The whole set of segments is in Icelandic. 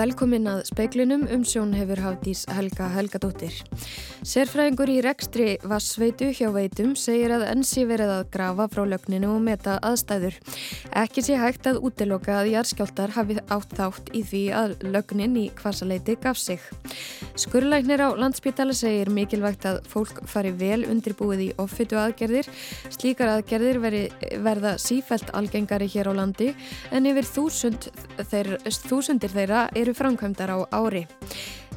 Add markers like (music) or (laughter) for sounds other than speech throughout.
Velkomin að speiklinum um sjón hefur hafdís Helga Helgadóttir. Serfræðingur í rekstri Vassveitu hjá veitum segir að ensi verið að grafa frá lögninu og meta aðstæður. Ekki sé hægt að útiloka að jarðskjáltar hafi átt þátt í því að lögnin í kvasaleiti gaf sig. Skurlæknir á landsbytala segir mikilvægt að fólk fari vel undirbúið í offitu aðgerðir. Slíkar aðgerðir veri, verða sífælt algengari hér á landi en yfir þúsund þeir, þúsundir þeirra eru framkvæmdar á ári.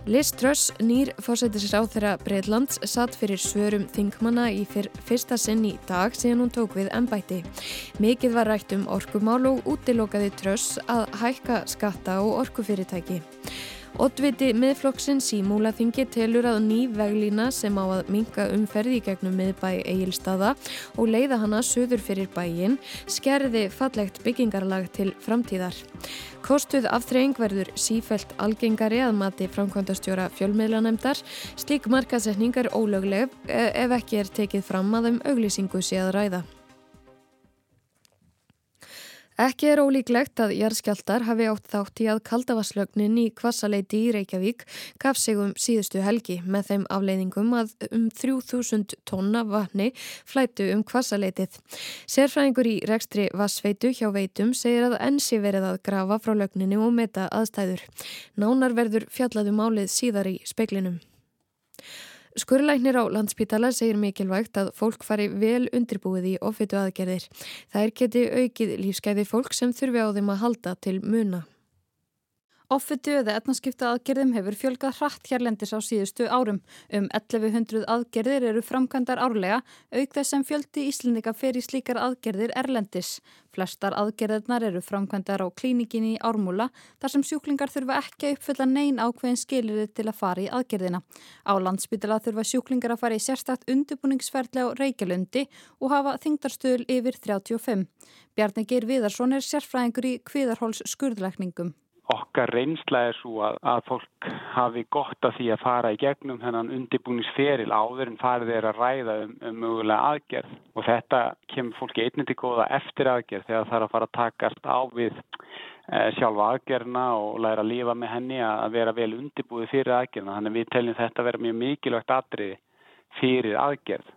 Liz Truss, nýr fórsættisráð þeirra Breitlands, satt fyrir svörum þingmanna í fyr, fyrsta sinn í dag síðan hún tók við ennbætti. Mikið var rætt um orkumál og útilokaði Truss að hækka skatta og orkufyrirtæki. Ottviti miðflokksins í Múlaþingi telur að ný veglína sem á að minka umferði í gegnum miðbæ Egilstaða og leiða hana söður fyrir bæin skerði fallegt byggingarlag til framtíðar. Kostuð aftreying verður sífælt algengari að mati framkvæmdastjóra fjölmiðlanemdar. Slík markasetning er ólögleg eh, ef ekki er tekið fram að um auglýsingu sé að ræða. Ekki er ólíklegt að jarðskjaldar hafi átt þátt í að kaldavaslögnin í Kvassaleiti í Reykjavík gaf sig um síðustu helgi með þeim afleiðingum að um 3000 tonna vatni flætu um Kvassaleitið. Serfræðingur í rekstri Vassveitu hjá veitum segir að ensi verið að grafa frá lögninu og meta aðstæður. Nánar verður fjallaðu um málið síðar í speklinum. Skurlæknir á landspítala segir mikilvægt að fólk fari vel undirbúið í offitu aðgerðir. Það er geti aukið lífskeiði fólk sem þurfi á þeim að halda til muna. Offitu eða etnaskipta aðgerðum hefur fjölgað hratt hérlendis á síðustu árum. Um 1100 aðgerðir eru framkvæmdar árlega, auk þess sem fjöldi íslendika fer í slíkar aðgerðir erlendis. Flestar aðgerðirnar eru framkvæmdar á klínikinni í Ármúla, þar sem sjúklingar þurfa ekki að uppfylla neyn ákveðin skilirði til að fara í aðgerðina. Á landsbytala þurfa sjúklingar að fara í sérstakt undirbúningsferðli á Reykjalundi og hafa þingdarstöðul yfir 35. Bjarni Geir Viðarsson er sérfræðingur í kviðarhóls skurðlækningum okkar reynsla er svo að, að fólk hafi gott af því að fara í gegnum þennan undibúningsferil áður en farið er að ræða um, um mögulega aðgerð og þetta kemur fólki einnig til góða eftir aðgerð þegar það er að fara að takast á við e, sjálfa aðgerðna og læra að lifa með henni að vera vel undibúið fyrir aðgerðna þannig að við teljum þetta að vera mjög mikilvægt atriði fyrir aðgerð.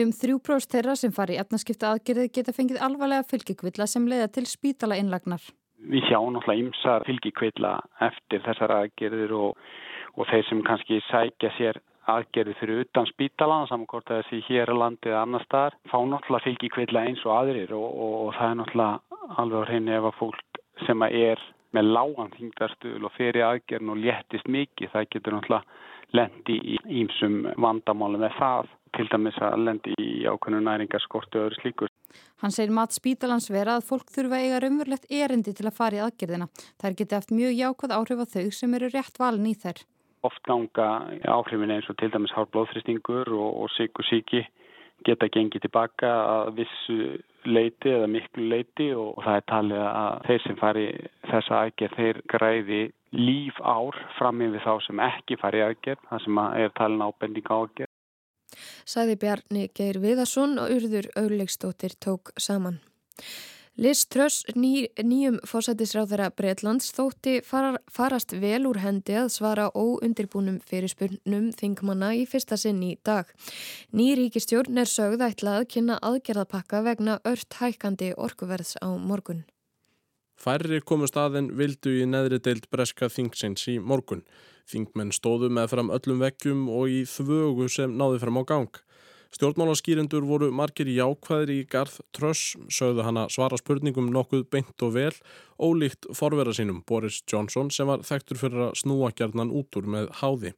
Um þrjúbróst þeirra sem fari í efnaskipta aðgerði geta fengið alvarlega fylgjikvilla sem leiða til spítala innlagnar. Við sjáum náttúrulega ymsar fylgikvilla eftir þessar aðgerðir og, og þeir sem kannski sækja sér aðgerði fyrir utan spítalan samankort að þessi hér að landi eða annar staðar fá náttúrulega fylgikvilla eins og aðrir og, og, og það er náttúrulega alveg á hreinu ef að fólk sem að er með lágan þingdarstuðul og fyrir aðgerðin og léttist mikið það getur náttúrulega lendi í ímsum vandamálum með það til dæmis að lendi í ákveðinu næringarskortu og öðru slíkur. Hann segir mat spítalans vera að fólk þurfa eiga raunverulegt erindi til að fara í aðgerðina. Það geti haft mjög jákvæð áhrif á þau sem eru rétt valin í þær. Oft ganga áhrifin eins og til dæmis hár blóðþristingur og, og sík og síki geta gengið tilbaka að vissu leiti eða miklu leiti og það er talið að þeir sem fari þessa aðgerð þeir græði líf ár fram yfir þá sem ekki fari aðgerð, það sem er talin ábending á aðgerð. Sæði Bjarni Geir Viðarsson og urður auðlegstóttir tók saman. Liz Truss, ný, nýjum fósættisráðara Breitlands, þótti far, farast vel úr hendi að svara óundirbúnum fyrirspurnum þingmanna í fyrsta sinn í dag. Ný ríkistjórn er sögð ætlað að kynna aðgerðapakka vegna ört hækandi orkuverðs á morgun. Færri komust aðein vildu í neðri deilt breska þingsins í morgun. Þingmenn stóðu með fram öllum vekkjum og í þvögu sem náði fram á gang. Stjórnmálaskýrendur voru margir jákvæðir í Garð Tröss, sögðu hana svara spurningum nokkuð beint og vel, ólíkt forvera sínum Boris Johnson sem var þekktur fyrir að snúa gerðnan út úr með háði.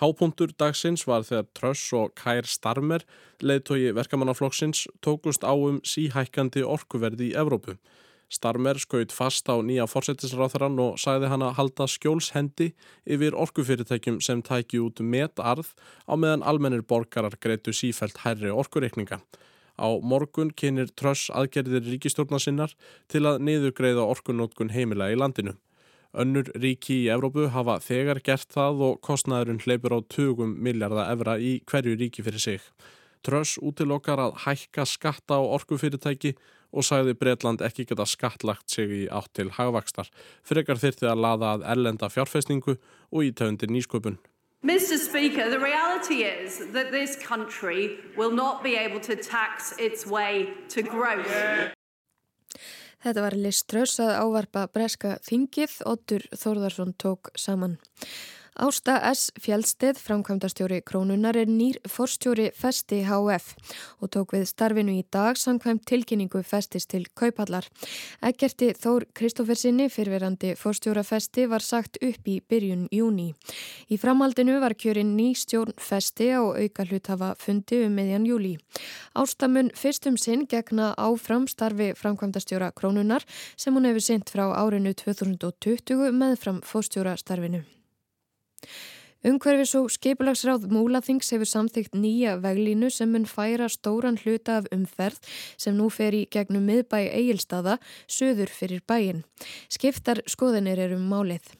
Hápuntur dagsins var þegar Tröss og Kær Starmer, leiðtogi verkamannaflokksins, tókust á um síhækkandi orkuverði í Evrópu. Starmer skaut fast á nýja fórsetisráþarann og sagði hann að halda skjólshendi yfir orkufyrirtækjum sem tæki út metarð á meðan almennir borgarar greitu sífælt hærri orkureikninga. Á morgun kynir tröss aðgerðir ríkistjórna sinnar til að niðurgreiða orkunótkun heimila í landinu. Önnur ríki í Evrópu hafa þegar gert það og kostnæðurinn hleypur á 20 miljardar evra í hverju ríki fyrir sig. Tröss útilokkar að hækka skatta á orkufyrirtæki og sagði Breitland ekki geta skattlagt sig í átt til hagvakstar. Frekar þyrti að laða að erlenda fjárfestingu og ítöfundir nýsköpun. Mr Speaker, the reality is that this country will not be able to tax its way to growth. Þetta var liströs að ávarpa breska þingið, Otur Þórðarsson tók saman. Ásta S. Fjálsteð, framkvæmdastjóri Krónunar, er nýr forstjóri Festi HF og tók við starfinu í dag samkvæmt tilkynningu Festis til Kaupallar. Ekkerti Þór Kristófersinni, fyrverandi forstjóra Festi, var sagt upp í byrjun júni. Í framhaldinu var kjörin ný stjórn Festi á auka hluthafa fundi um meðjan júli. Ástamun fyrstum sinn gegna áfram starfi framkvæmdastjóra Krónunar sem hún hefur synt frá árinu 2020 með fram forstjóra starfinu. Ungverfis og skipulagsráð Múlaþings hefur samþygt nýja veglínu sem mun færa stóran hluta af umferð sem nú fer í gegnum miðbæ eigilstaða, söður fyrir bæin. Skiptar skoðinir er um málið.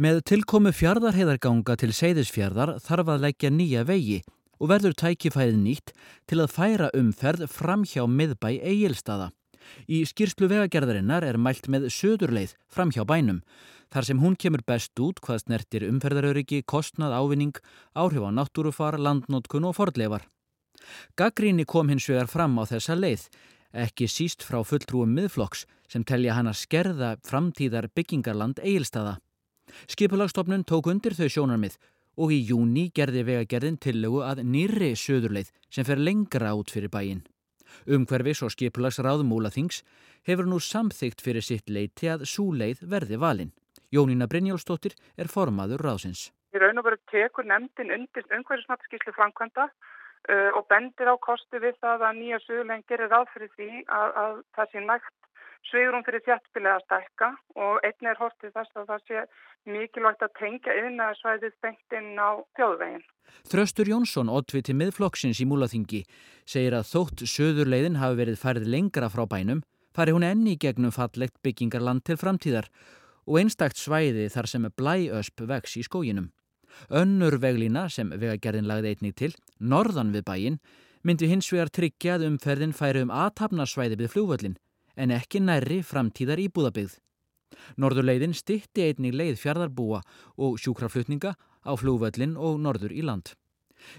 Með tilkomu fjardarheðarganga til seyðisfjardar þarf að leggja nýja vegi og verður tækifæðið nýtt til að færa umferð fram hjá miðbæ eigilstaða. Í skýrslu vegagerðarinnar er mælt með söðurleið fram hjá bænum þar sem hún kemur best út hvað snertir umferðaröryggi, kostnað, ávinning, áhrif á náttúrufar, landnótkun og fordleifar. Gaggríni kom hins vegar fram á þessa leið, ekki síst frá fulltrúum miðflokks sem telja hann að skerða framtíðar byggingarland eigilstaða. Skipulagstofnun tók undir þau sjónarmið og í júni gerði vegagerðin tillögu að nýri söðurleið sem fer lengra út fyrir bæin. Umhverfis og skipulagsráð Múlaþings hefur nú samþygt fyrir sitt leiti að súleið verði valinn. Jónína Brynjálsdóttir er formaður ráðsins. Í raun og veru tekur nefndin undir umhverfismatskíslu framkvæmda uh, og bendir á kosti við það að nýja suðulegn gerir ráð fyrir því að, að það sé nægt sveigurum fyrir þjættbilega að stækka og einnig er hortið þess að það sé mikilvægt að tengja inn að svæðið bengt inn á þjóðveginn. Þröstur Jónsson, oddviti miðflokksins í Múlaþingi, segir að þótt söðurleiðin hafi verið færið lengra frá bænum, fari hún enni gegnum fallegt byggingarland til framtíðar og einstakt svæði þar sem blæösp vex í skóginum. Önnur veglína sem vegagerðin lagði einnig til, norðan við bæin, myndi hins vegar tryggja að umferðin færi um aðtapnarsvæði við flúvöllin en ekki nærri framtíðar íbúðabigð. Norðurleiðin stitti einnig leið fjardarbúa og sjúkraflutninga á flúvöllin og norður í land.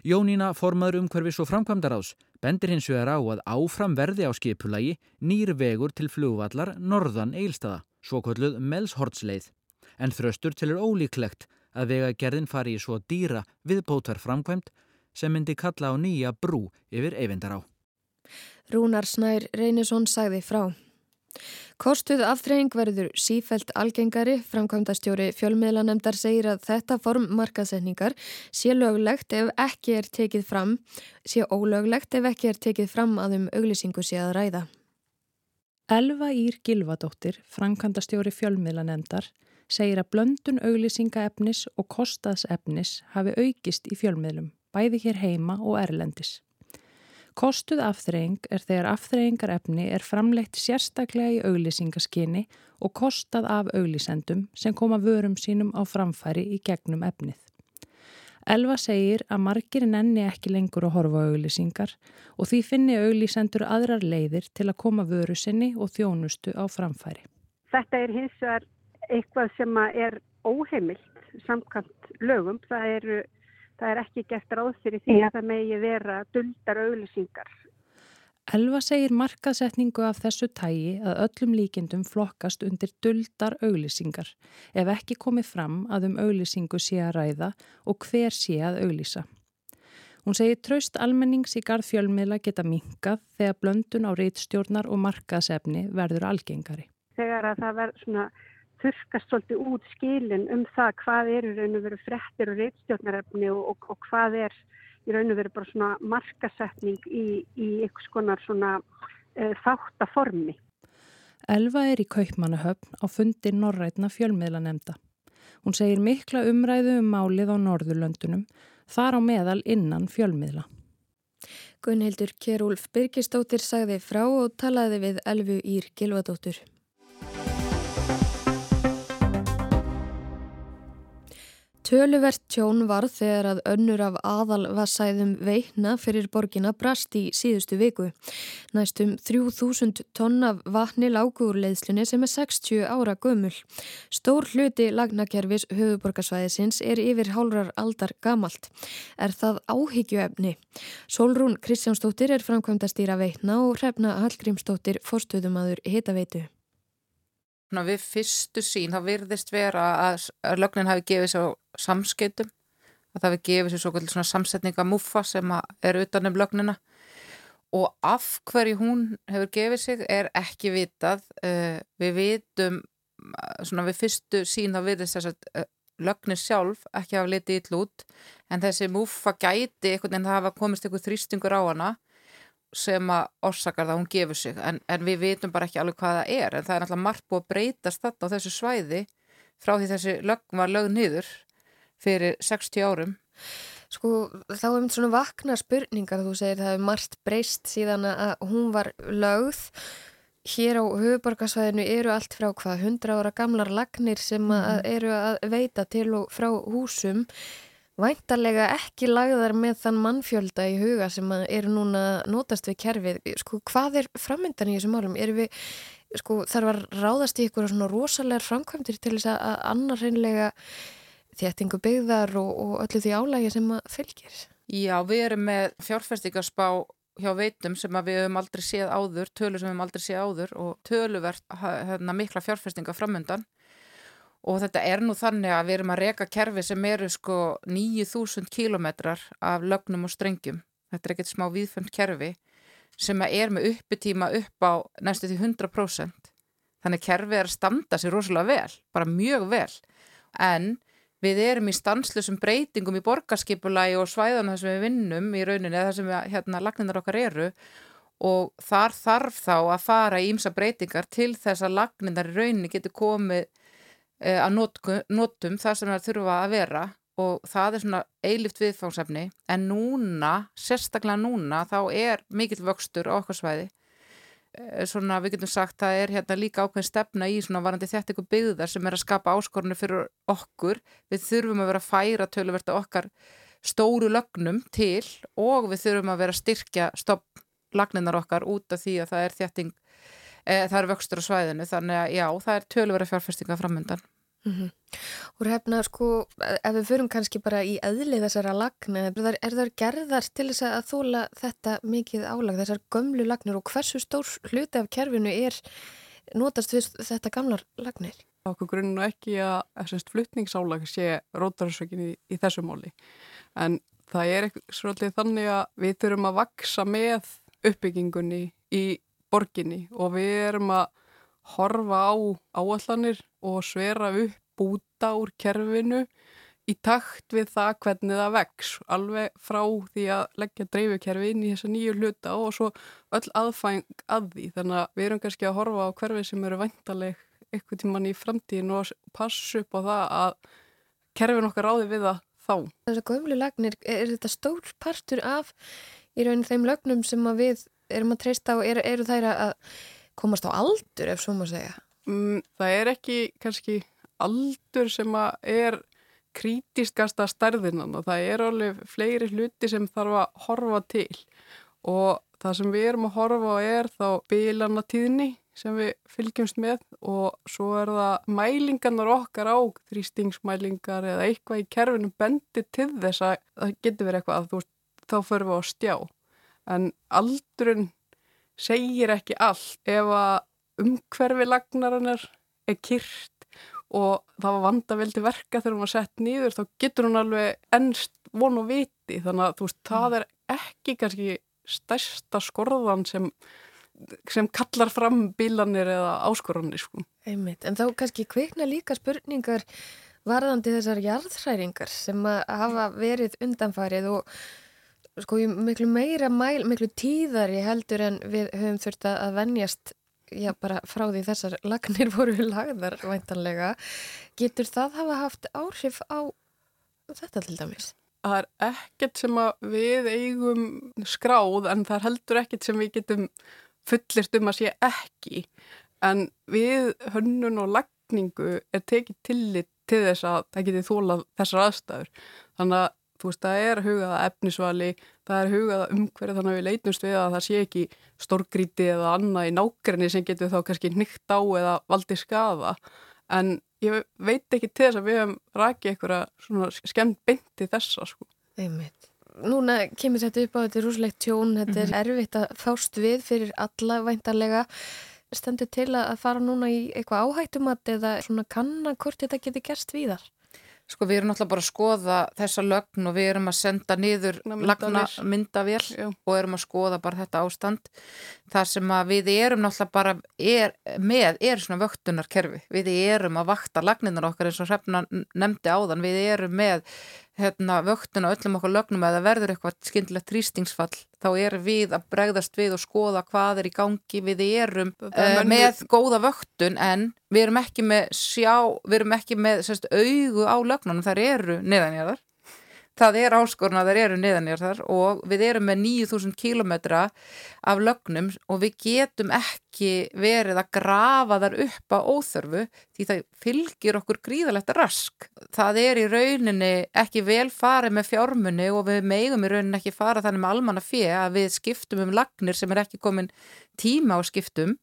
Jónína formaður umhverfis og framkvæmdaráðs bendir hins vegar á að áfram verði á skipulagi nýr vegur til flúvallar norðan eilstaða svo kolluð melshortsleið, en þröstur til er ólíklegt að vegagerðin fari í svo dýra viðbótar framkvæmt sem myndi kalla á nýja brú yfir eyvindar á. Rúnar Snær Reynisson sagði frá. Kostuð aftreying verður sífælt algengari, framkvæmdastjóri fjölmiðlanemdar segir að þetta form markasetningar sé löglegt ef ekki er tekið fram, sé ólöglegt ef ekki er tekið fram að um auglýsingu sé að ræða. Elva Ír Gilvadóttir, frankandastjóri fjölmiðlanemdar, segir að blöndun auglýsingaefnis og kostaðsefnis hafi aukist í fjölmiðlum, bæði hér heima og erlendis. Kostuð afþreying er þegar afþreyingarefni er framleitt sérstaklega í auglýsingaskinni og kostað af auglýsendum sem koma vörum sínum á framfæri í gegnum efnið. Elva segir að margir nenni ekki lengur að horfa auglýsingar og því finni auglýsendur aðrar leiðir til að koma vöru sinni og þjónustu á framfæri. Þetta er hins vegar eitthvað sem er óheimilt samkvæmt lögum. Það er, það er ekki gert ráð fyrir því að það megi vera duldar auglýsingar Elva segir markasetningu af þessu tægi að öllum líkindum flokkast undir duldar auglýsingar ef ekki komið fram að um auglýsingu sé að ræða og hver sé að auglýsa. Hún segir traust almennings í garð fjölmiðla geta minkað þegar blöndun á reitstjórnar og markasefni verður algengari. Þegar að það verður svona þurkast svolítið út skilin um það hvað eru raun og veru frettir og reitstjórnarefni og, og, og hvað er í raun og veru bara svona markasetning í, í einhvers konar svona e, þáttaformi. Elva er í Kaupmannahöfn á fundi Norrætna fjölmiðlanemda. Hún segir mikla umræðu um málið á Norðurlöndunum, þar á meðal innan fjölmiðla. Gunnhildur Kjærúlf Birgistóttir sagði frá og talaði við Elvu Ír Töluvert tjón var þegar að önnur af aðalvassæðum veikna fyrir borgina brast í síðustu viku. Næstum 3000 tonn af vatni lágur leiðslunni sem er 60 ára gömul. Stór hluti lagnakerfis höfuborgarsvæðisins er yfir hálrar aldar gamalt. Er það áhyggjuefni? Solrún Kristjánsdóttir er framkvæmda stýra veikna og hrefna Hallgrímsdóttir forstöðumadur hitaveitu við fyrstu sín þá virðist vera að lögnin hafi gefið sér samskeitum að það hafi gefið sér svona samsetninga muffa sem er utan um lögnina. Og af hverju hún hefur gefið sig er ekki vitað. Uh, við vitum svona við fyrstu sín þá virðist þess að uh, lögnin sjálf ekki hafa litið í tlút en þessi muffa gæti einhvern veginn það hafa komist einhver þrýstingur á hana sem að orsakar það að hún gefur sig en, en við vitum bara ekki alveg hvað það er en það er náttúrulega margt búið að breytast þetta á þessu svæði frá því þessi lögn var lögn niður fyrir 60 árum. Sko þá er mynd svona vakna spurningar þú segir það er margt breyst síðan að hún var lögð. Hér á höfuborgarsvæðinu eru allt frá hvað 100 ára gamlar lagnir sem að mhm. eru að veita til og frá húsum væntarlega ekki lagðar með þann mannfjölda í huga sem eru núna notast við kerfið. Sko, hvað er framöndan í þessum málum? Við, sko, þarf að ráðast í ykkur svona rosalegar framkvæmdir til þess að annar reynlega þéttingu byggðar og, og öllu því álægi sem fylgir? Já, við erum með fjárfæstingarspá hjá veitum sem við höfum aldrei séð áður, tölur sem við höfum aldrei séð áður og töluvert hérna, mikla fjárfæstingar framöndan og þetta er nú þannig að við erum að reyka kerfi sem eru sko 9000 kilometrar af lögnum og strengjum. Þetta er ekkert smá viðfönd kerfi sem er með uppitíma upp á næstu því 100%. Þannig kerfi er að standa sér rosalega vel, bara mjög vel. En við erum í stanslusum breytingum í borgarskipulagi og svæðana þar sem við vinnum í rauninni eða þar sem við, hérna, lagninar okkar eru og þar þarf þá að fara í ýmsa breytingar til þess að lagninar í rauninni getur komið að notum það sem það þurfa að vera og það er svona eilift viðfáðsefni en núna, sérstaklega núna þá er mikill vöxtur á okkar svæði. Eh, svona við getum sagt það er hérna líka ákveðin stefna í svona varandi þetta ykkur byggðar sem er að skapa áskorunni fyrir okkur. Við þurfum að vera að færa töluverta okkar stóru lögnum til og við þurfum að vera að styrkja stopp lagninnar okkar út af því að það er þjætting e, það er vöxtur á svæðinu þannig að já, það er töluverða fjárfestinga framöndan Mm -hmm. Og hefna sko, ef við förum kannski bara í eðli þessara lagna, er, er það gerðar til þess að þóla þetta mikið álag, þessar gömlu lagnir og hversu stór hluti af kerfinu er notast við þetta gamlar lagnir? Okkur grunn og ekki að þessast fluttningsálag sé rótarsökin í, í þessu móli, en það er svolítið þannig að við þurfum að vaksa með uppbyggingunni í borginni og við erum að horfa á áallanir og svera upp búta úr kerfinu í takt við það hvernig það vex alveg frá því að leggja dreifukerfi inn í þessa nýju hluta og svo öll aðfæng að því þannig að við erum kannski að horfa á hverfi sem eru vantaleg eitthvað tíman í framtíðin og passa upp á það að kerfin okkar ráði við það þá. Þessar gömlu lagnir, er þetta stór partur af í rauninu þeim lögnum sem við erum að treysta og eru, eru þær að komast á aldur ef svo maður segja? Mm, það er ekki kannski aldur sem er krítiskasta stærðinan og það er alveg fleiri hluti sem þarf að horfa til og það sem við erum að horfa er þá bílanatíðni sem við fylgjumst með og svo er það mælingarnar okkar á þrýstingsmælingar eða eitthvað í kerfinu bendi til þess að það getur verið eitthvað að þú, þá förum við á stjá en aldurinn segir ekki allt. Ef að umhverfi lagnarinnar er kyrt og það var vandaveldi verka þegar hún var sett nýður þá getur hún alveg ennst von og viti. Þannig að þú veist það er ekki kannski stærsta skorðan sem, sem kallar fram bílanir eða áskoranir sko. Einmitt, en þá kannski kveikna líka spurningar varðandi þessar jarðhræringar sem að hafa verið undanfarið og sko miklu meira mæl, miklu tíðar ég heldur en við höfum þurft að vennjast já bara frá því þessar lagnir (laughs) voru lagðar væntanlega getur það hafa haft áhrif á þetta til dæmis? Það er ekkert sem við eigum skráð en það er heldur ekkert sem við getum fullist um að sé ekki en við hönnun og lagningu er tekið tillit til þess að það geti þólað þessar aðstæður. Þannig að þú veist, það er hugað að efnisvali, það er hugað að umhverju þannig að við leitumst við að það sé ekki stórgríti eða annað í nákrenni sem getur þá kannski nýtt á eða valdi skafa. En ég veit ekki til þess að við hefum rækið eitthvað skemmt beinti þessa sko. Einmitt. Núna kemur þetta upp á þetta rúslegt tjón, þetta er mm -hmm. erfitt að fást við fyrir alla væntarlega. Stendur til að fara núna í eitthvað áhættumat eða svona kannan hvort þetta getur gerst víðar? Sko við erum náttúrulega bara að skoða þessa lögn og við erum að senda niður lagna myndavél og erum að skoða bara þetta ástand. Það sem að við erum náttúrulega bara er, með, er svona vöktunarkerfi. Við erum að vakta lagninnar okkar eins og hrefna nefndi áðan. Við erum með hérna, vöktun á öllum okkur lögnum eða verður eitthvað skindilegt trýstingsfall þá er við að bregðast við og skoða hvað er í gangi, við erum uh, með góða vöktun en við erum ekki með sjá, við erum ekki með sérst, augu á lögnunum, þar eru neðanjarðar það er áskorun að þeir eru niðanjörðar og við erum með 9000 kílometra af lögnum og við getum ekki verið að grafa þar upp á óþörfu því það fylgir okkur gríðalegt rask. Það er í rauninni ekki vel farið með fjármunni og við meigum í rauninni ekki fara þannig með almanna fyrir að við skiptum um lagnir sem er ekki komin tíma á skiptum.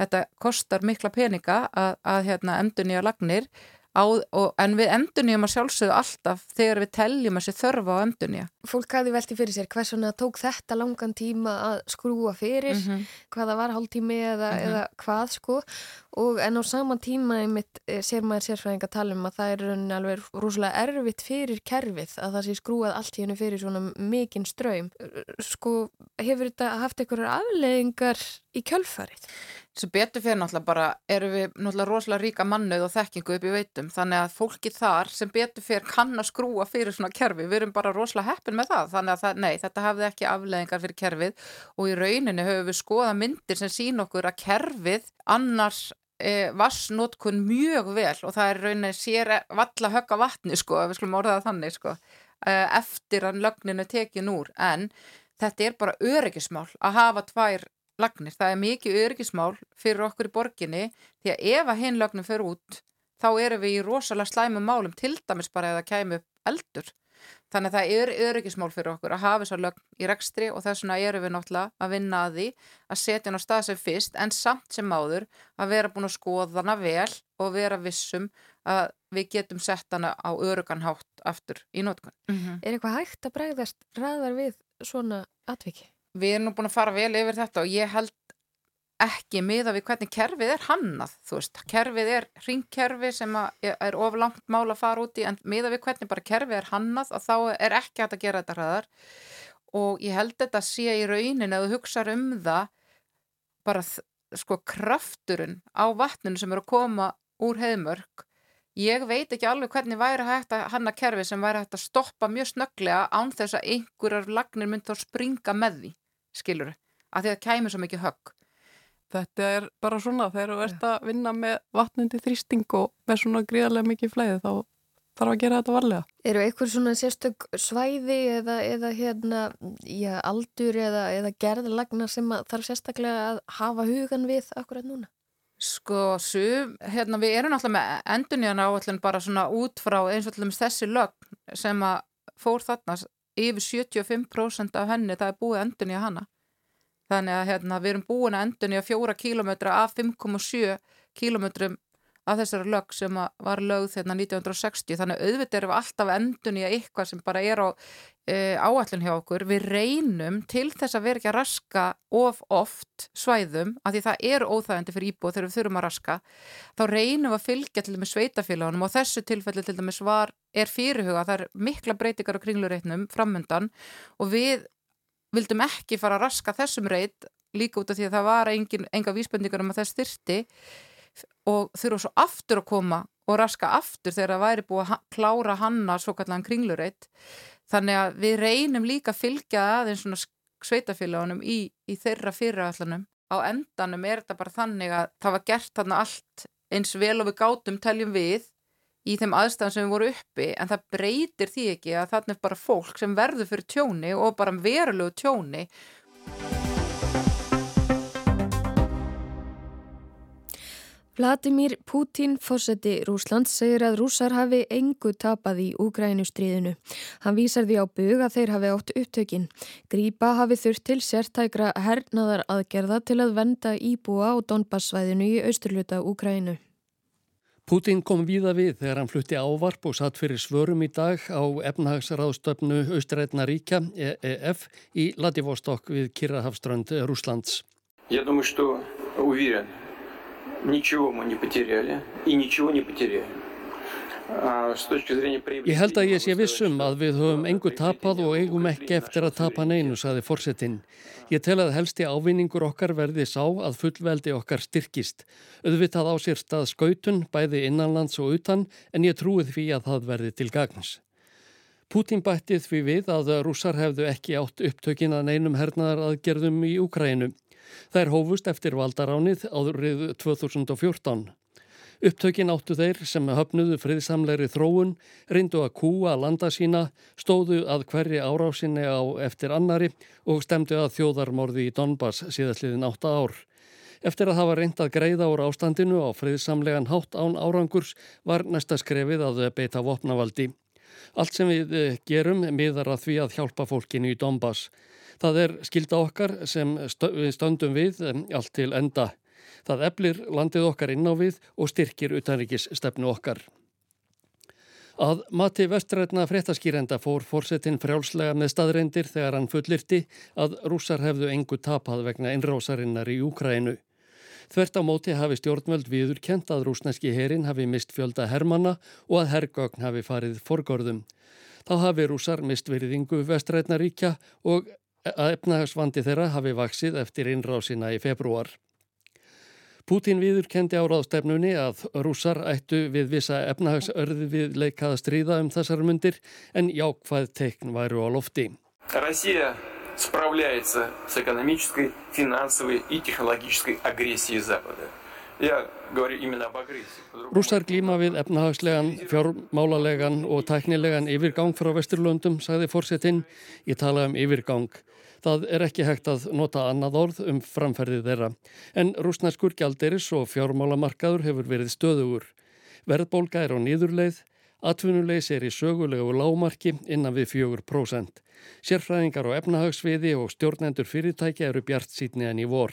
Þetta kostar mikla peninga að, að hérna, emdur nýja lagnir Á, og, en við endunjum að sjálfsögðu alltaf þegar við telljum að sé þörfa á endunja. Fólk hafi velti fyrir sér hvers vegna tók þetta langan tíma að skrúa fyrir, mm -hmm. hvaða var hálftími eða, mm -hmm. eða hvað sko og en á saman tíma einmitt eh, sér maður sérfræðing að tala um að það er alveg rúslega erfitt fyrir kerfið að það sé skrúað allt hennu fyrir svona mikinn ströym. Sko hefur þetta haft einhverjar afleðingar í kjölfarið? Sem betur fyrir náttúrulega bara erum við náttúrulega rosalega ríka mannuð og þekkingu upp í veitum. Þannig að fólki þar sem betur fyrir kann að skrúa fyrir svona kerfi. Við erum bara rosalega heppin með það. Þannig að það, nei, þetta hafði ekki afleðingar fyrir kerfið. Og í rauninni höfum við skoða myndir sem sín okkur að kerfið annars e, vassnótkun mjög vel. Og það er rauninni sér valla högga vatni sko, við skulum orðaða þannig sko, e, eftir að lögninu tekin úr. En þetta er bara öryggismál að hafa tvær lagnir. Það er mikið örgismál fyrir okkur í borginni því að ef að hinn lagnum fyrir út þá erum við í rosalega slæmum málum til dæmis bara eða kæmu eldur. Þannig að það er örgismál fyrir okkur að hafa þessar lögn í rekstri og þess vegna erum við náttúrulega að vinna að því að setja hann á stað sem fyrst en samt sem áður að vera búin að skoða hana vel og vera vissum að við getum sett hana á öruganhátt aftur í nótkunn. Mm -hmm. Er eitthvað hægt að bregðast ræðar við svona atviki? Við erum nú búin að fara vel yfir þetta og ég held ekki miða við hvernig kerfið er hannað, þú veist, kerfið er ringkerfi sem er oflangt mál að fara út í en miða við hvernig bara kerfið er hannað og þá er ekki hægt að gera þetta hraðar. Og ég held þetta að sé í raunin að þú hugsa um það bara sko krafturinn á vatninu sem eru að koma úr heimörk ég veit ekki alveg hvernig væri hægt að hanna kerfi sem væri hægt að stoppa mjög snögglega án þess að einhverjar lagnir myndi þá springa með því skilur, að því að kæmi svo mikið högg. Þetta er bara svona, þegar þú ert að vinna með vatnundi þrýsting og með svona gríðarlega mikið flæði þá þarf að gera þetta varlega. Eru einhver svona sérstök svæði eða, eða hérna, já, aldur eða, eða gerðlagnar sem þarf sérstaklega að hafa hugan við akkurat núna? Sko, sum, hérna, við erum alltaf með enduníðan áallin bara svona út frá eins og allum þessi lögn sem að fór þarna yfir 75% af henni það er búið endun í hana. Þannig að hérna, við erum búin að endun í að fjóra kílometra af 5,7 kílometrum af þessari lög sem var lögð hérna 1960 þannig auðvitað erum við alltaf endun í að eitthvað sem bara er á e, áallin hjá okkur. Við reynum til þess að vera ekki að raska of oft svæðum af því það er óþægandi fyrir íbúð þegar við þurfum að raska. Þá reynum við að fylgja til dæmis sveitafélagunum og þessu tilfelli til dæmis var, er fyrirhuga það er mikla breytingar á kringlureitnum framöndan og við vildum ekki fara að raska þessum reit líka út af því að það var engin, enga vísbendingar um að þess þyrti og þurfa svo aftur að koma og raska aftur þegar það væri búið að klára hanna svo kallan kringlurreitt þannig að við reynum líka að fylgja aðeins svona sveitafélagunum í, í þeirra fyrirallanum á endanum er þetta bara þannig að það var gert þarna allt eins vel og við gátum teljum við í þeim aðstæðan sem við vorum uppi en það breytir því ekki að þarna er bara fólk sem verður fyrir tjóni og bara verulegu tjóni Vladimir Putin, fósetti Rúslands, segir að rúsar hafi engu tapað í Úgrænustriðinu. Hann vísar því á bug að þeir hafi átt upptökin. Grípa hafi þurft til sértækra hernaðar aðgerða til að venda íbúa á Donbassvæðinu í austurluta Úgrænu. Putin kom víða við þegar hann flutti ávarp og satt fyrir svörum í dag á efnahagsraðstöfnu Austrætna ríkja, EEF, í Ladivostok við Kirrahafströnd Rúslands. Ég dæmur stú úvíðan ничего мы не потеряли и ничего не потеряем. Ég held að ég sé vissum að við höfum engu tapað og eigum ekki eftir að tapa neinu, saði forsettinn. Ég tel að helsti ávinningur okkar verði sá að fullveldi okkar styrkist. Öðvitað á sér stað skautun, bæði innanlands og utan, en ég trúið því að það verði til gagns. Putin bættið því við að rússar hefðu ekki átt upptökin að neinum hernaðar aðgerðum í Úkrænum. Er hófust eftir valdaránið árið 2014. Upptökin áttu þeir sem höfnuðu friðsamleiri þróun, reyndu að kúa landa sína, stóðu að hverri árásinni á eftir annari og stemdu að þjóðarmorði í Donbass síðastliðin átta ár. Eftir að hafa reynd að greiða úr ástandinu á friðsamlegan hátt án árangurs var næsta skrefið að beita vopnavaldi. Allt sem við gerum miðar að því að hjálpa fólkinu í Donbass. Það er skilda okkar sem við stöndum við allt til enda. Það eflir landið okkar inn á við og styrkir utanrikis stefnu okkar. Að mati vestrætna fréttaskýrenda fór fórsetin frjálslega með staðreindir þegar hann fullirti að rússar hefðu engu tapað vegna innrásarinnar í Úkrænu. Þvert á móti hafi stjórnvöld viður kent að rúsneski herin hafi mist fjölda hermanna og að herrgögn hafi farið forgörðum. Þá hafi rússar mist veriðingu vestrætna ríkja og að efnahagsvandi þeirra hafi vaksið eftir innrásina í februar. Pútin viður kendi á ráðstefnunni að rússar ættu við vissa efnahagsörði við leikað stríða um þessar myndir en jákvæð teikn væru á lofti. Rússar spravljætsa s ekonomískri, finansívi og teknológiskri agressíi Západa. Ég Rússar glíma við efnahagslegan, fjármálalegan og tæknilegan yfirgang frá Vesturlöndum, sagði fórsetinn. Ég tala um yfirgang. Það er ekki hægt að nota annað orð um framferðið þeirra. En rúsnarskur gjaldiris og fjármálamarkaður hefur verið stöðugur. Verðbólga er á nýðurleið, atvinnulegs er í sögulegu lámarki innan við 4%. Sérfræðingar á efnahagsviði og stjórnendur fyrirtækja eru bjart sítni en í vor.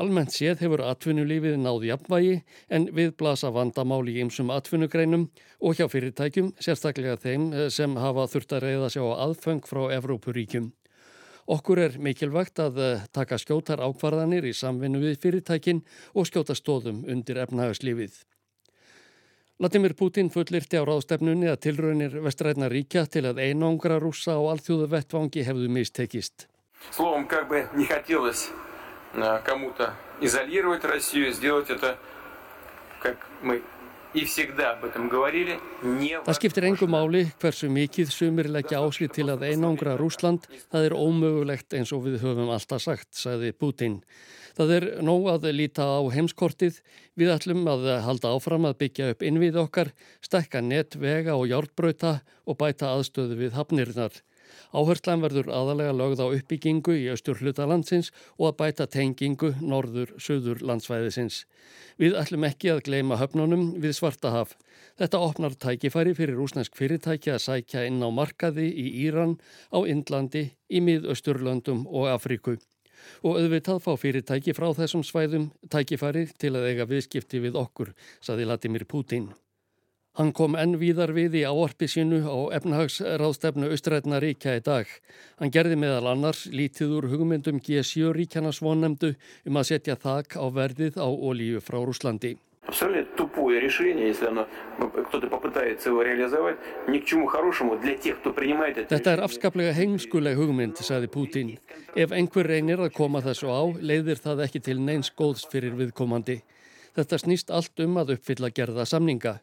Almennt séð hefur atvinnulífið náð jafnvægi en við blasa vandamáli í ymsum atvinnugreinum og hjá fyrirtækjum, sérstaklega þeim eh, sem hafa þurft að reyða sér á aðfeng frá Evrópuríkjum. Okkur er mikilvægt að eh, taka skjótar ákvarðanir í samvinnu við fyrirtækin og skjóta stóðum undir efnahaguslífið. Latimir Putin fullirti á ráðstefnunni að tilraunir vestræna ríkja til að einangra rúsa á alþjóðu vettvangi hefðu mistekist. Slóum, kakbe, nýhattjóðis. кому-то изолировать Россию, сделать это, как мы и всегда об этом говорили, не... Það skiptir engum máli hversu mikið sumir leggja áslið til að einangra Rúsland. Það er ómögulegt eins og við höfum alltaf sagt, sagði Putin. Það er nóg að líta á heimskortið. Við ætlum að halda áfram að byggja upp innvið okkar, stekka netvega og hjárbröta og bæta aðstöðu við hafnirnar. Áherslan verður aðalega lögð á uppbyggingu í austur hlutalandsins og að bæta tengingu norður-söður landsvæðisins. Við ætlum ekki að gleima höfnunum við Svartahaf. Þetta opnar tækifæri fyrir rúsnesk fyrirtæki að sækja inn á markaði í Íran, á Indlandi, í miðausturlöndum og Afríku. Og auðvitað fá fyrirtæki frá þessum svæðum tækifæri til að eiga viðskipti við okkur, saði Latimir Putin. Hann kom enn víðar við í áorpi sínu á efnahagsráðstefnu Austrætna ríkja í dag. Hann gerði meðal annars lítið úr hugmyndum G7 ríkjana svonemdu um að setja þak á verðið á ólíu frá Rúslandi. Þetta er afskaplega hengskuleg hugmynd, sagði Putin. Ef einhver reynir að koma þessu á, leiðir það ekki til neins góðs fyrir viðkomandi. Þetta snýst allt um að uppfylla gerða samninga.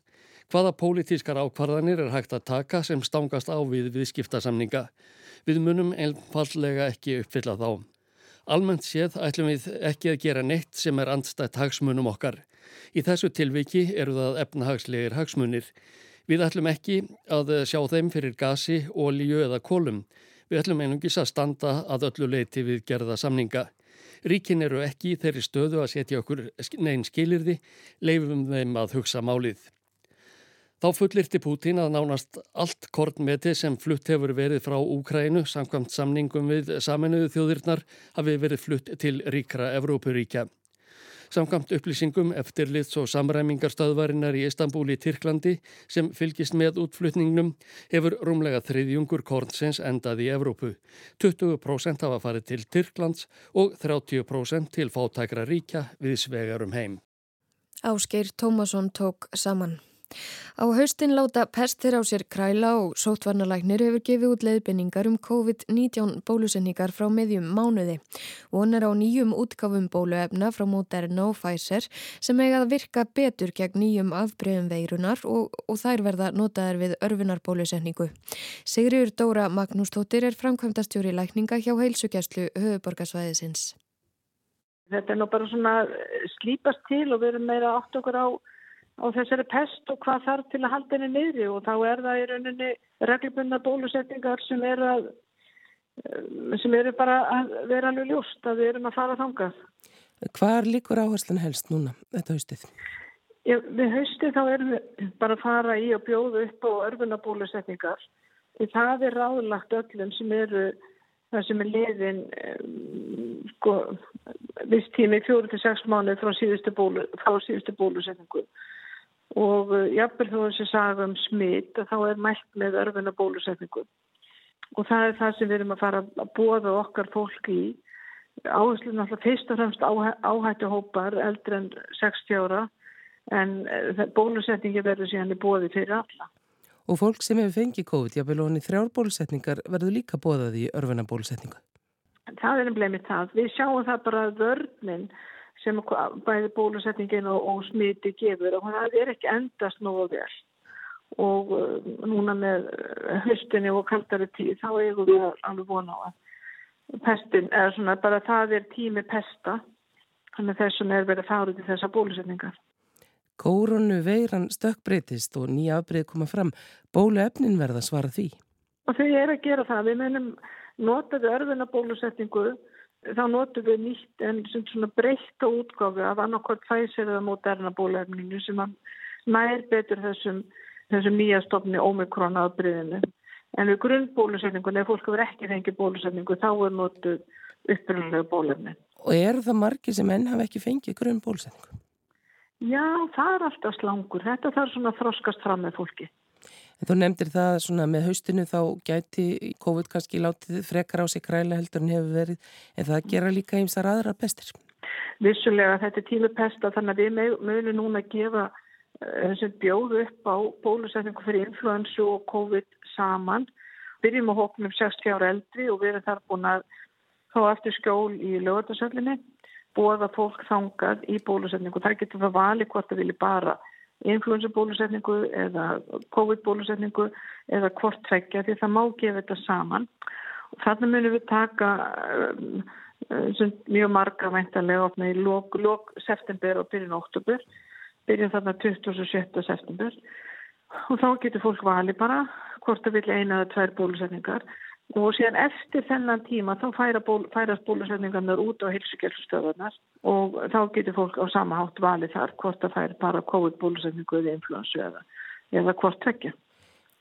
Hvaða pólitískar ákvarðanir er hægt að taka sem stangast á við viðskiptasamninga? Við munum einfallega ekki uppfylla þá. Almennt séð ætlum við ekki að gera neitt sem er andstætt hagsmunum okkar. Í þessu tilviki eru það efnahagslegir hagsmunir. Við ætlum ekki að sjá þeim fyrir gasi, ólíu eða kólum. Við ætlum einungis að standa að öllu leiti við gerða samninga. Ríkin eru ekki þeirri stöðu að setja okkur neyn skilirði, leifum þeim að hugsa málið. Þá fullirti Pútín að nánast allt kornmeti sem flutt hefur verið frá Úkrænu samkvæmt samningum við saminuðu þjóðirnar hafi verið flutt til ríkra Evrópuríkja. Samkvæmt upplýsingum eftirlits og samræmingarstöðvarinnar í Istanbul í Tyrklandi sem fylgist með útflutningnum hefur rúmlega þriðjungur kornsins endað í Evrópu. 20% hafa farið til Tyrklands og 30% til fátækra ríkja við svegarum heim. Ásgeir Tómasson tók saman. Á haustin láta pestir á sér kræla og sótvarnalæknir hefur gefið út leiðbynningar um COVID-19 bólusenningar frá meðjum mánuði. Von er á nýjum útgáfum bóluefna frá Moderna og Pfizer sem eiga að virka betur gegn nýjum afbreyðum veirunar og, og þær verða notaðar við örfunarbólusenningu. Sigriður Dóra Magnústóttir er framkvæmdastjóri lækninga hjá heilsugjastlu höfuborgarsvæðisins. Þetta er nú bara svona slípast til og við erum meira átt okkur á á þessari pest og hvað þarf til að halda henni niðri og þá er það í rauninni reglubunna bólusetningar sem eru, að, eh, sem eru bara að vera alveg ljóst að við erum að fara þangað. Hvar líkur áherslan helst núna þetta haustið? Já, við haustið þá erum við bara að fara í og bjóða upp á örfunabólusetningar því það er ráðlagt öllum sem eru það sem er liðin um, sko, viss tími 4-6 mánu frá síðustu, bólu, frá síðustu bólusetningu og uh, jafnvel þó þessi saga um smitt þá er mælt með örfina bólusetningu og það er það sem við erum að fara að bóða okkar fólk í áherslu náttúrulega fyrst og fremst áhættu hópar eldri en 60 ára en uh, bólusetningi verður síðan í bóði fyrir alla. Og fólk sem hefur fengið COVID, hann í þrjár bólusetningar verður líka bóðað í örfina bólusetningu? Það er nefnilega það. Við sjáum það bara að vörninn sem bæði bólusetningin og, og smiti gefur og það er ekki endast nógu vel. Og uh, núna með höstinni og kaldari tíð þá eigum við alveg vona á að pestin, eða svona bara það er tími pesta. Þannig þess að er verið að fára til þessa bólusetningar. Kórunu veiran stökkbreytist og nýja afbreyð koma fram. Bóluefnin verða svara því. Og þau er að gera það, við munum notaðu örðuna bólusetningu þá notum við nýtt en svona breytta útgáfi af annarkvæmt fæsir eða moderna bólefninu sem nær betur þessum, þessum nýja stofni ómikron aðbriðinu. En við grunnbólusetningun, ef fólk verður ekki fengið bólusetningu, þá er notuð uppröðulega bólefni. Og eru það margir sem enn hafa ekki fengið grunnbólusetningu? Já, það er alltaf slangur. Þetta þarf svona þroskast fram með fólki. En þú nefndir það svona með haustinu þá gæti COVID kannski látið frekar á sig kræla heldur en hefur verið en það gera líka einsar aðra pestir. Vissulega þetta er tími pesta þannig að við mögum núna að gefa uh, bjóðu upp á bólusetningu fyrir influensu og COVID saman. Byrjum að hóknum 60 ára eldri og við erum þar búin að fá eftir skjól í lögatarsöllinni bóða fólk þangað í bólusetningu. Það getur það valið hvort það vilji bara influensabólusetningu eða COVID-bólusetningu eða hvort tveggja því það má gefa þetta saman. Þannig munum við taka um, um, mjög marga veintanlega opna í lók, lók september og byrjun oktober byrjun þarna 27. september. Og þá getur fólk vali bara hvort það vilja eina eða tvær bólusetningar og síðan eftir þennan tíma þá ból, færast bólusetningarnar út á hilsugjelstöðunar og þá getur fólk á sama hátt valið þar hvort það fær bara COVID-bólusetningu eða influensu eða, eða hvort tvekja.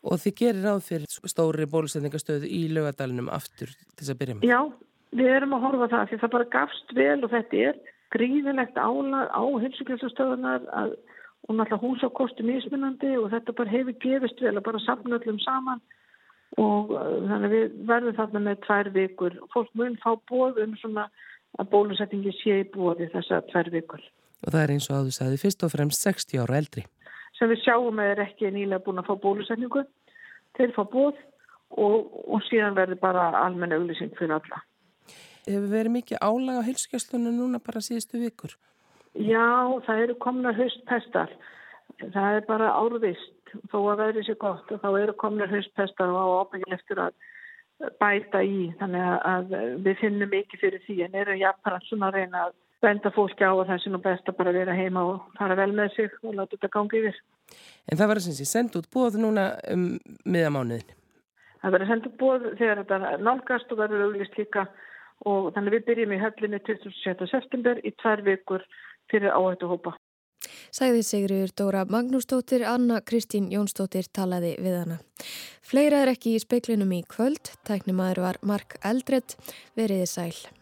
Og þið gerir ráð fyrir stóri bólusetningastöðu í lögadalunum aftur til þess að byrja með? Já, við erum að horfa það því það bara gafst vel og þetta er gríðilegt álag á hilsugjelstöðunar og náttúrulega húsakostum ísminandi og þetta bara hefur gefist vel að bara samna öllum saman og uh, þannig að við verðum þarna með tvær vikur fólk mun fá bóð um svona að bólusettingi sé í bóði þessa tvær vikur. Og það er eins og að þú sagði fyrst og fremst 60 ára eldri. Sem við sjáum að er ekki nýlega búin að fá bólusetningu til fá bóð og, og síðan verður bara almenna auglýsing fyrir alla. Hefur verið mikið álag á hilskjastlunum núna bara síðustu vikur? Já, það eru komna höstpestar. Það er bara árvist þó að verði sér gott og þá eru komnir höstpestar og ábyggileftur að bæta í þannig að við finnum ekki fyrir því en erum jafnframt svona að reyna að benda fólki á að það sé nú best að bara vera heima og fara vel með sig og láta þetta gangi yfir. En það var sem sé sendt út bóð núna um miðamánuðin? Það verður sendt út bóð þegar þetta nálgast og verður auðvist líka og þannig við byrjum í höflinni 27. september í tvær vikur fyrir áhættu hópa. Sæði Sigriður Dóra Magnúsdóttir, Anna Kristín Jónsdóttir talaði við hana. Fleira er ekki í speiklinum í kvöld, tæknimaður var Mark Eldredd, veriði sæl.